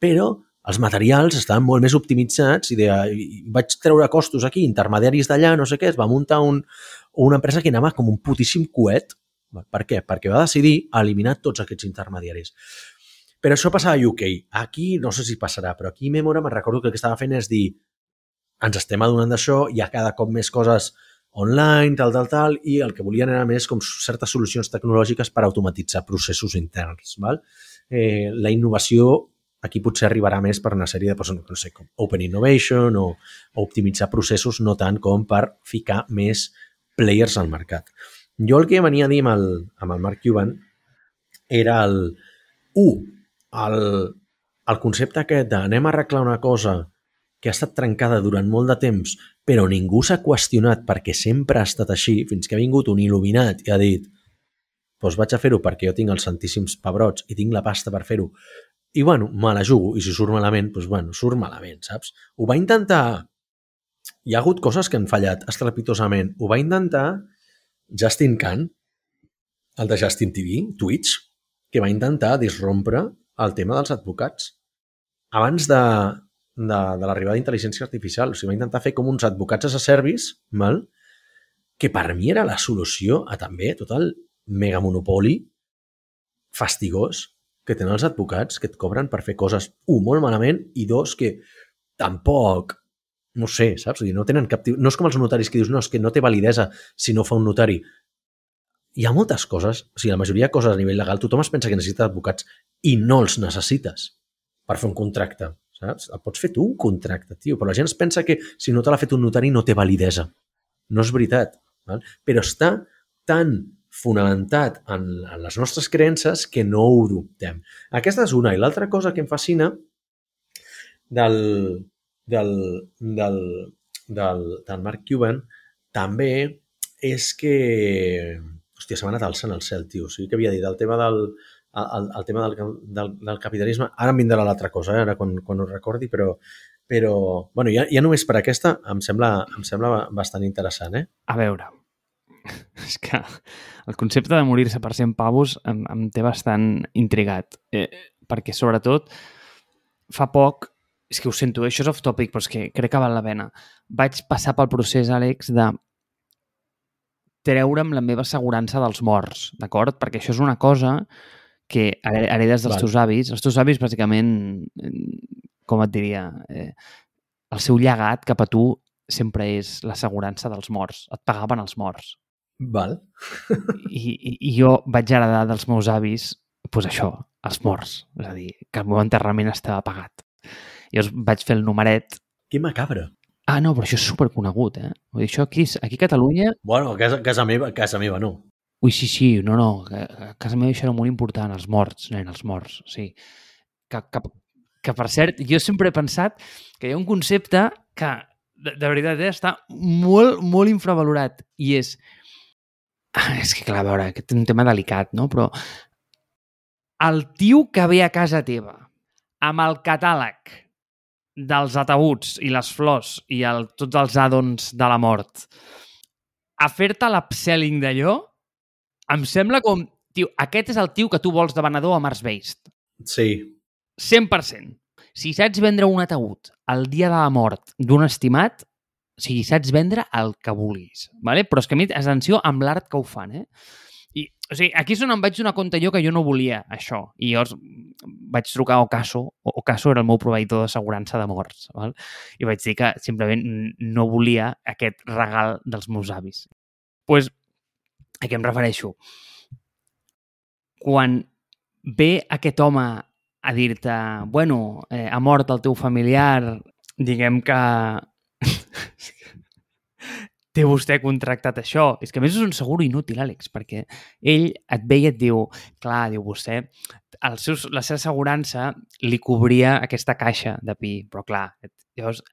però els materials estaven molt més optimitzats i, de, i vaig treure costos aquí, intermediaris d'allà, no sé què, es va muntar un, una empresa que anava com un putíssim coet. Per què? Perquè va decidir eliminar tots aquests intermediaris. Però això passava a UK. Aquí no sé si passarà, però aquí Memora me'n recordo que el que estava fent és dir ens estem adonant d'això, hi ha cada cop més coses online, tal, tal, tal, i el que volien era més com certes solucions tecnològiques per automatitzar processos interns. Val? Eh, la innovació aquí potser arribarà més per una sèrie de persones, no sé, com Open Innovation o, o optimitzar processos no tant com per ficar més players al mercat. Jo el que venia a dir amb el, amb el Mark Cuban era el, un, el, el concepte aquest de anem a arreglar una cosa que ha estat trencada durant molt de temps, però ningú s'ha qüestionat perquè sempre ha estat així, fins que ha vingut un il·luminat i ha dit doncs vaig a fer-ho perquè jo tinc els santíssims pebrots i tinc la pasta per fer-ho. I, bueno, me la jugo. I si surt malament, doncs, bueno, surt malament, saps? Ho va intentar... Hi ha hagut coses que han fallat estrepitosament. Ho va intentar Justin Khan, el de Justin TV, Twitch, que va intentar disrompre el tema dels advocats. Abans de, de, de l'arribada d'intel·ligència artificial. O sigui, va intentar fer com uns advocats a service, val? que per mi era la solució a també tot el megamonopoli fastigós que tenen els advocats que et cobren per fer coses, un, molt malament, i dos, que tampoc, no sé, saps? O sigui, no tenen cap... No és com els notaris que dius, no, és que no té validesa si no fa un notari. Hi ha moltes coses, o sigui, la majoria de coses a nivell legal, tothom es pensa que necessita advocats i no els necessites per fer un contracte, saps? El pots fer tu un contracte, tio, però la gent es pensa que si no te l'ha fet un notari no té validesa. No és veritat, val? però està tan fonamentat en, en les nostres creences que no ho dubtem. Aquesta és una. I l'altra cosa que em fascina del, del, del, del, del Mark Cuban també és que... Hòstia, se m'ha anat alçant el cel, tio. O sigui que havia dit el tema del, el, el tema del, del, del capitalisme. Ara em vindrà l'altra cosa, eh? ara quan, quan ho recordi, però, però bueno, ja, ja només per aquesta em sembla, em sembla bastant interessant. Eh? A veure, és que el concepte de morir-se per 100 pavos em, em té bastant intrigat. Eh, perquè, sobretot, fa poc, és que ho sento, això és off-topic, però és que crec que val la pena. Vaig passar pel procés, Àlex, de treure'm la meva assegurança dels morts, d'acord? Perquè això és una cosa que heredes dels Val. teus avis. Els teus avis, bàsicament, com et diria, eh, el seu llegat cap a tu sempre és l'assegurança dels morts. Et pagaven els morts. Val. I, i, I jo vaig heredar dels meus avis pues això, els morts. És a dir, que el meu enterrament estava pagat. Llavors vaig fer el numeret. Que macabre. Ah, no, però això és superconegut, eh? Vull dir, això aquí, aquí a Catalunya... Bueno, a casa, casa, meva, casa meva no. Ui, sí, sí, no, no, a casa meva això era molt important, els morts, nen, els morts, sí. Que, que, que per cert, jo sempre he pensat que hi ha un concepte que, de, de veritat, eh, està molt, molt infravalorat i és Ah, és que, clar, a veure, aquest és un tema delicat, no? Però el tio que ve a casa teva amb el catàleg dels atabuts i les flors i el, tots els addons de la mort a fer-te l'upselling d'allò, em sembla com... Tio, aquest és el tio que tu vols de venedor a Mars Based. Sí. 100%. Si saps vendre un ataúd el dia de la mort d'un estimat, o sigui, saps vendre el que vulguis, ¿vale? però és que a mi, atenció amb l'art que ho fan, eh? I, o sigui, aquí és on em vaig donar compte jo que jo no volia això. I llavors vaig trucar a Ocaso. Ocaso era el meu proveïdor d'assegurança de morts. Val? I vaig dir que simplement no volia aquest regal dels meus avis. Doncs pues, a què em refereixo? Quan ve aquest home a dir-te bueno, eh, ha mort el teu familiar, diguem que té vostè contractat això? És que a més és un seguro inútil, Àlex, perquè ell et ve i et diu, clar, diu vostè, el seu, la seva assegurança li cobria aquesta caixa de pi, però clar, llavors,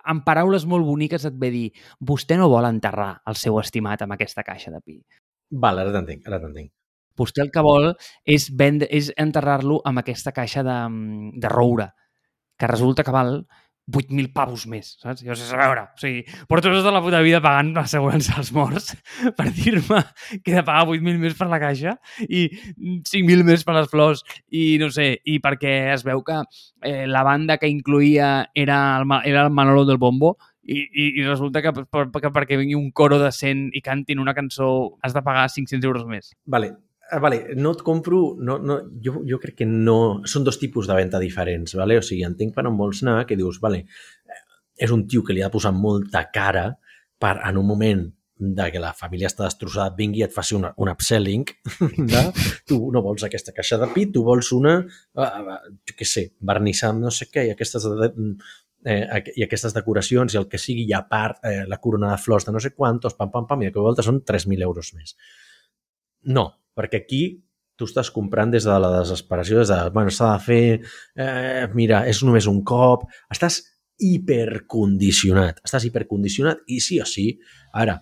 en paraules molt boniques et ve dir, vostè no vol enterrar el seu estimat amb aquesta caixa de pi. Val, ara t'entenc, ara t'entenc. Vostè el que vol és, vendre, és enterrar-lo amb aquesta caixa de, de roure, que resulta que val 8.000 pavos més, saps? I a veure, o sigui, porto tota la puta vida pagant l'assegurança als morts per dir-me que he de pagar 8.000 més per la caixa i 5.000 més per les flors i no sé, i perquè es veu que eh, la banda que incluïa era el, era el Manolo del Bombo i, i, i resulta que, per, que perquè vingui un coro de 100 i cantin una cançó has de pagar 500 euros més. Vale, vale, no et compro... No, no, jo, jo crec que no... Són dos tipus de venda diferents, vale? o sigui, entenc per on vols anar, que dius, vale, eh, és un tio que li ha de posar molta cara per, en un moment de que la família està destrossada, vingui i et faci una, un upselling, de, tu no vols aquesta caixa de pit, tu vols una, uh, jo què sé, vernissar no sé què, i aquestes, eh, i aquestes decoracions i el que sigui, i a part eh, la corona de flors de no sé quantos, pam, pam, pam, i el que volta són 3.000 euros més. No, perquè aquí tu estàs comprant des de la desesperació, des de, bueno, s'ha de fer, eh, mira, és només un cop, estàs hipercondicionat, estàs hipercondicionat i sí o sí, ara,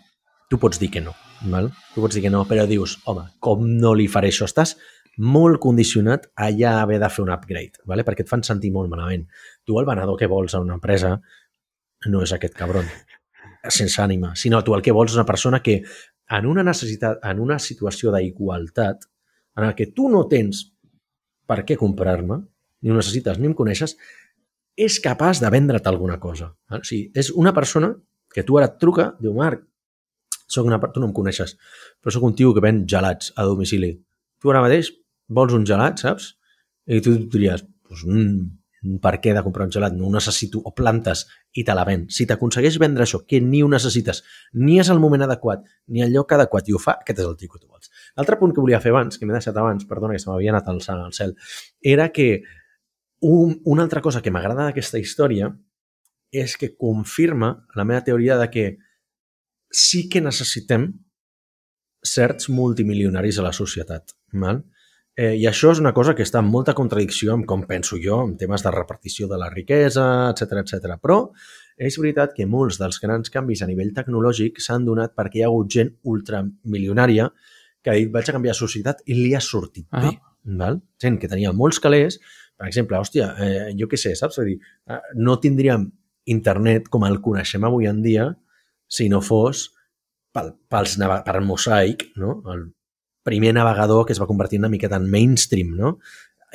tu pots dir que no, val? tu pots dir que no, però dius, home, com no li faré això? Estàs molt condicionat a ja haver de fer un upgrade, vale? perquè et fan sentir molt malament. Tu el venedor que vols a una empresa no és aquest cabron, sense ànima, sinó tu el que vols és una persona que en una necessitat, en una situació d'igualtat, en el que tu no tens per què comprar-me, ni ho necessites ni em coneixes, és capaç de vendre't alguna cosa. O sigui, és una persona que tu ara et truca, diu, Marc, soc una, tu no em coneixes, però sóc un tio que ven gelats a domicili. Tu ara mateix vols un gelat, saps? I tu diries, pues, mm, per què de comprar un gelat? No ho necessito, o plantes i te la ven. Si t'aconsegueix vendre això, que ni ho necessites, ni és el moment adequat, ni el lloc adequat i ho fa, aquest és el tio que tu vols. L'altre punt que volia fer abans, que m'he deixat abans, perdona, que se m'havia anat alçant al cel, era que un, una altra cosa que m'agrada d'aquesta història és que confirma la meva teoria de que sí que necessitem certs multimilionaris a la societat. Val? Eh, I això és una cosa que està en molta contradicció amb com penso jo, en temes de repartició de la riquesa, etc etc. Però és veritat que molts dels grans canvis a nivell tecnològic s'han donat perquè hi ha hagut gent ultramilionària que ha dit vaig a canviar de societat i li ha sortit -huh. bé. Val? Gent que tenia molts calés, per exemple, hòstia, eh, jo què sé, saps? És dir, eh, no tindríem internet com el coneixem avui en dia si no fos pel, pels, per Mosaic, no? el primer navegador que es va convertir una miqueta en mainstream. No?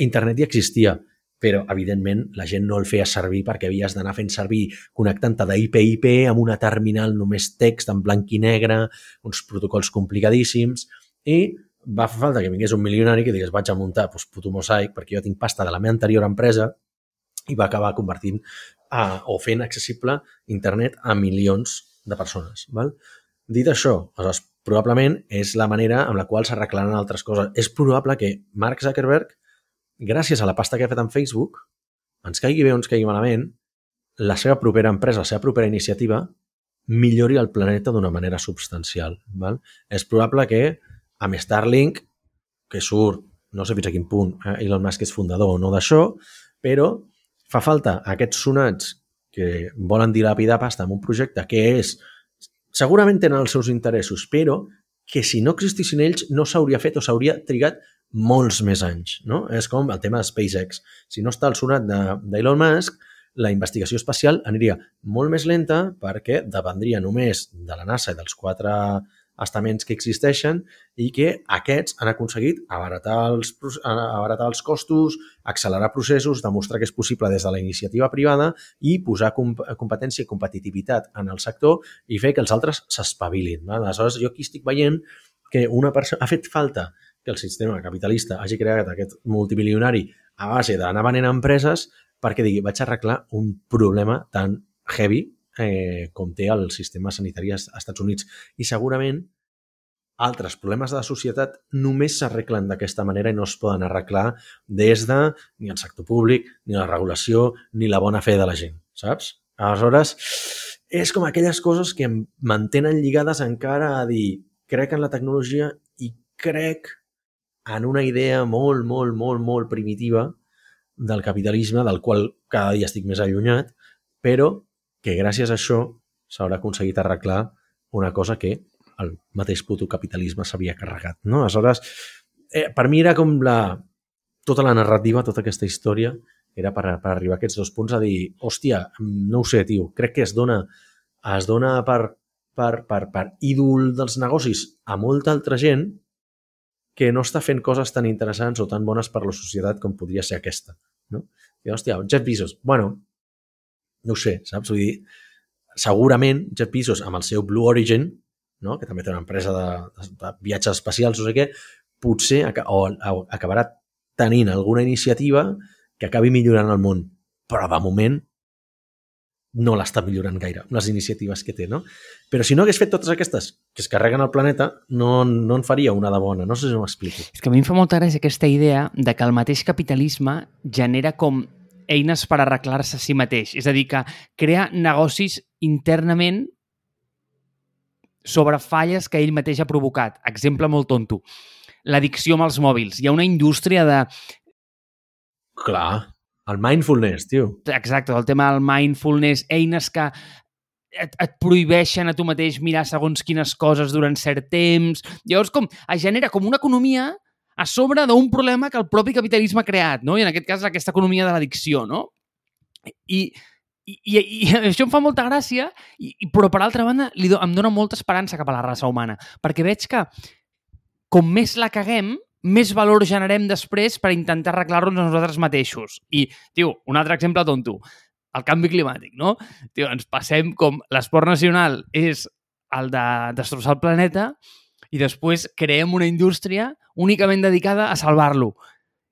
Internet ja existia, però, evidentment, la gent no el feia servir perquè havies d'anar fent servir connectant-te d'IP-IP amb una terminal només text en blanc i negre, uns protocols complicadíssims, i va fer falta que vingués un milionari que digués vaig a muntar doncs, puto mosaic perquè jo tinc pasta de la meva anterior empresa i va acabar convertint a, o fent accessible internet a milions de persones. Val? Dit això, aleshores, probablement és la manera amb la qual s'arreglaran altres coses. És probable que Mark Zuckerberg, gràcies a la pasta que ha fet en Facebook, ens caigui bé o ens caigui malament, la seva propera empresa, la seva propera iniciativa, millori el planeta d'una manera substancial. Val? És probable que amb Starlink, que surt, no sé fins a quin punt eh, Elon Musk és fundador o no d'això, però fa falta aquests sonats que volen dilapidar pasta en un projecte que és segurament tenen els seus interessos, però que si no existissin ells no s'hauria fet o s'hauria trigat molts més anys. No? És com el tema de SpaceX. Si no està el sonat d'Elon de, Musk, la investigació espacial aniria molt més lenta perquè dependria només de la NASA i dels quatre estaments que existeixen i que aquests han aconseguit abaratar els, abaratar els costos, accelerar processos, demostrar que és possible des de la iniciativa privada i posar competència i competitivitat en el sector i fer que els altres s'espavilin. Aleshores, jo aquí estic veient que una persona... Ha fet falta que el sistema capitalista hagi creat aquest multimilionari a base d'anar venent empreses perquè digui, vaig arreglar un problema tan heavy eh, com té el sistema sanitari als Estats Units. I segurament altres problemes de la societat només s'arreglen d'aquesta manera i no es poden arreglar des de ni el sector públic, ni la regulació, ni la bona fe de la gent, saps? Aleshores, és com aquelles coses que em mantenen lligades encara a dir crec en la tecnologia i crec en una idea molt, molt, molt, molt primitiva del capitalisme, del qual cada dia estic més allunyat, però que gràcies a això s'haurà aconseguit arreglar una cosa que el mateix puto capitalisme s'havia carregat. No? Aleshores, eh, per mi era com la, tota la narrativa, tota aquesta història, era per, per arribar a aquests dos punts a dir, hòstia, no ho sé, tio, crec que es dona, es dona per, per, per, per ídol dels negocis a molta altra gent que no està fent coses tan interessants o tan bones per la societat com podria ser aquesta. No? I, hòstia, Jeff Bezos, bueno, no ho sé, saps? Vull dir, segurament Jeff Bezos amb el seu Blue Origin, no? que també té una empresa de, de, de viatges espacials, no sé què, potser o, o acabarà tenint alguna iniciativa que acabi millorant el món. Però de moment no l'està millorant gaire, les iniciatives que té, no? Però si no hagués fet totes aquestes que es carreguen al planeta, no, no en faria una de bona. No sé si m'explico. És que a mi em fa molta gràcia aquesta idea de que el mateix capitalisme genera com eines per arreglar-se a si mateix. És a dir, que crea negocis internament sobre falles que ell mateix ha provocat. Exemple molt tonto. L'addicció amb els mòbils. Hi ha una indústria de... Clar, el mindfulness, tio. Exacte, el tema del mindfulness, eines que et, et prohibeixen a tu mateix mirar segons quines coses durant cert temps. Llavors, com, es genera com una economia a sobre d'un problema que el propi capitalisme ha creat, no? I en aquest cas aquesta economia de l'addicció, no? I, i, i, i això em fa molta gràcia, i, però per altra banda li do, em dona molta esperança cap a la raça humana, perquè veig que com més la caguem, més valor generem després per intentar arreglar-nos nosaltres mateixos. I, tio, un altre exemple tonto, el canvi climàtic, no? Tio, ens passem com l'esport nacional és el de destrossar el planeta i després creem una indústria únicament dedicada a salvar-lo.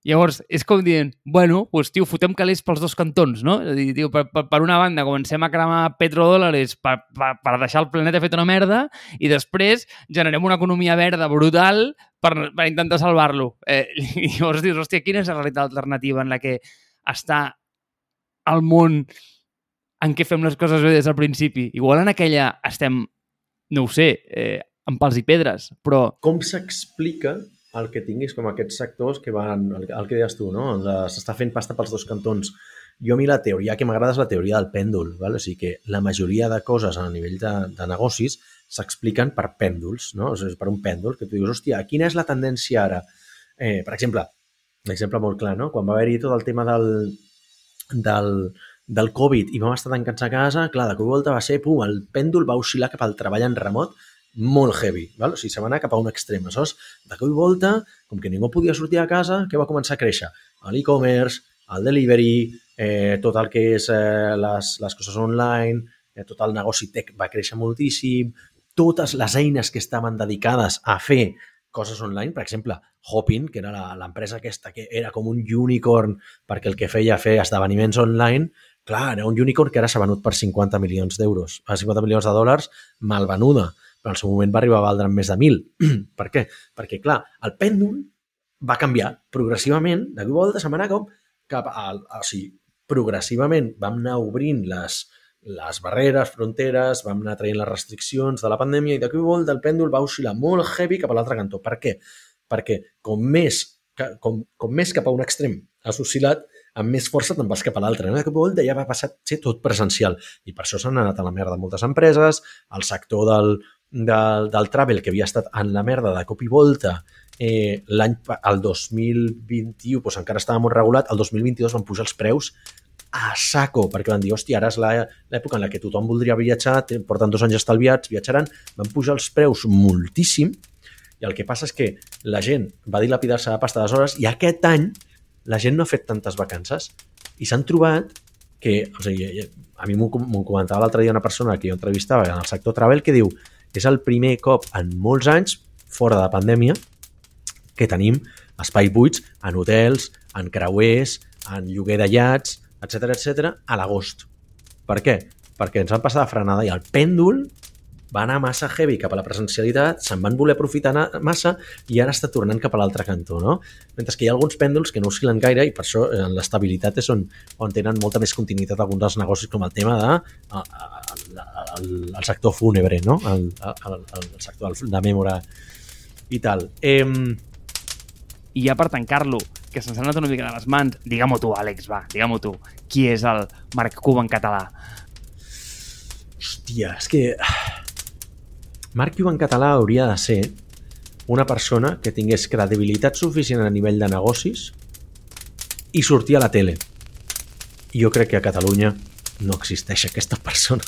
Llavors, és com dient, bueno, pues, tio, fotem calés pels dos cantons, no? És a dir, tio, per, per, per una banda comencem a cremar petrodòlars per, per, per deixar el planeta fet una merda i després generem una economia verda brutal per, per intentar salvar-lo. Eh, llavors dius, hòstia, quina és la realitat alternativa en la que està el món en què fem les coses bé des del principi? Igual en aquella estem, no ho sé, eh, amb pals i pedres, però Com s'explica el que tinguis com aquests sectors que van, el, el que deies tu, no? S'està fent pasta pels dos cantons. Jo a mi la teoria que m'agrada és la teoria del pèndol, val? o sigui que la majoria de coses a nivell de, de negocis s'expliquen per pèndols, no? o sigui, per un pèndol, que tu dius, hòstia, quina és la tendència ara? Eh, per exemple, un exemple molt clar, no? Quan va haver-hi tot el tema del, del, del Covid i vam estar tancats a casa, clar, de cop volta va ser, pum, el pèndol va oscil·lar cap al treball en remot molt heavy, val? o sigui, se va anar cap a un extrem. Aleshores, de cop i volta, com que ningú podia sortir a casa, què va començar a créixer? L'e-commerce, el delivery, eh, tot el que és eh, les, les coses online, eh, tot el negoci tech va créixer moltíssim, totes les eines que estaven dedicades a fer coses online, per exemple, Hopin, que era l'empresa aquesta que era com un unicorn perquè el que feia fer esdeveniments online, clar, era un unicorn que ara s'ha venut per 50 milions d'euros, a 50 milions de dòlars, mal venuda, però en el seu moment va arribar a valdre més de 1.000. per què? Perquè, clar, el pèndol va canviar progressivament, de cop volta anar com cap al... O sigui, progressivament vam anar obrint les, les barreres, fronteres, vam anar traient les restriccions de la pandèmia i de cop volta el pèndol va oscil·lar molt heavy cap a l'altre cantó. Per què? Perquè com més, com, com més cap a un extrem has oscil·lat, amb més força te'n vas cap a l'altre. De cop volta ja va passar ser tot presencial. I per això s'han anat a la merda moltes empreses, el sector del, del, del travel, que havia estat en la merda de cop i volta, eh, l'any, el 2021 doncs encara estava molt regulat, el 2022 van pujar els preus a saco, perquè van dir, hòstia, ara és l'època en la que tothom voldria viatjar, te- porten dos anys estalviats, viatjaran, van pujar els preus moltíssim, i el que passa és que la gent va dilapidar-se de pasta d'hores i aquest any la gent no ha fet tantes vacances i s'han trobat que, o sigui, a mi m'ho com- m'ho comentava l'altre dia una persona que jo entrevistava en el sector travel que diu és el primer cop en molts anys, fora de pandèmia, que tenim espai buits en hotels, en creuers, en lloguer de llats, etc etc a l'agost. Per què? Perquè ens van passar de frenada i el pèndol va anar massa heavy cap a la presencialitat, se'n van voler aprofitar massa i ara està tornant cap a l'altre cantó, no? Mentre que hi ha alguns pèndols que no oscil·len gaire i per això eh, l'estabilitat és on, on tenen molta més continuïtat alguns dels negocis com el tema de el, el, sector fúnebre, no? El, el, el sector de Memora i tal. Eh, I ja per tancar-lo, que se'ns ha anat una mica de les mans, digue-m'ho tu, Àlex, va, digue-m'ho tu. Qui és el Marc Cuba en català? Hòstia, és que... Marc Iu en català hauria de ser una persona que tingués credibilitat suficient a nivell de negocis i sortir a la tele. Jo crec que a Catalunya no existeix aquesta persona.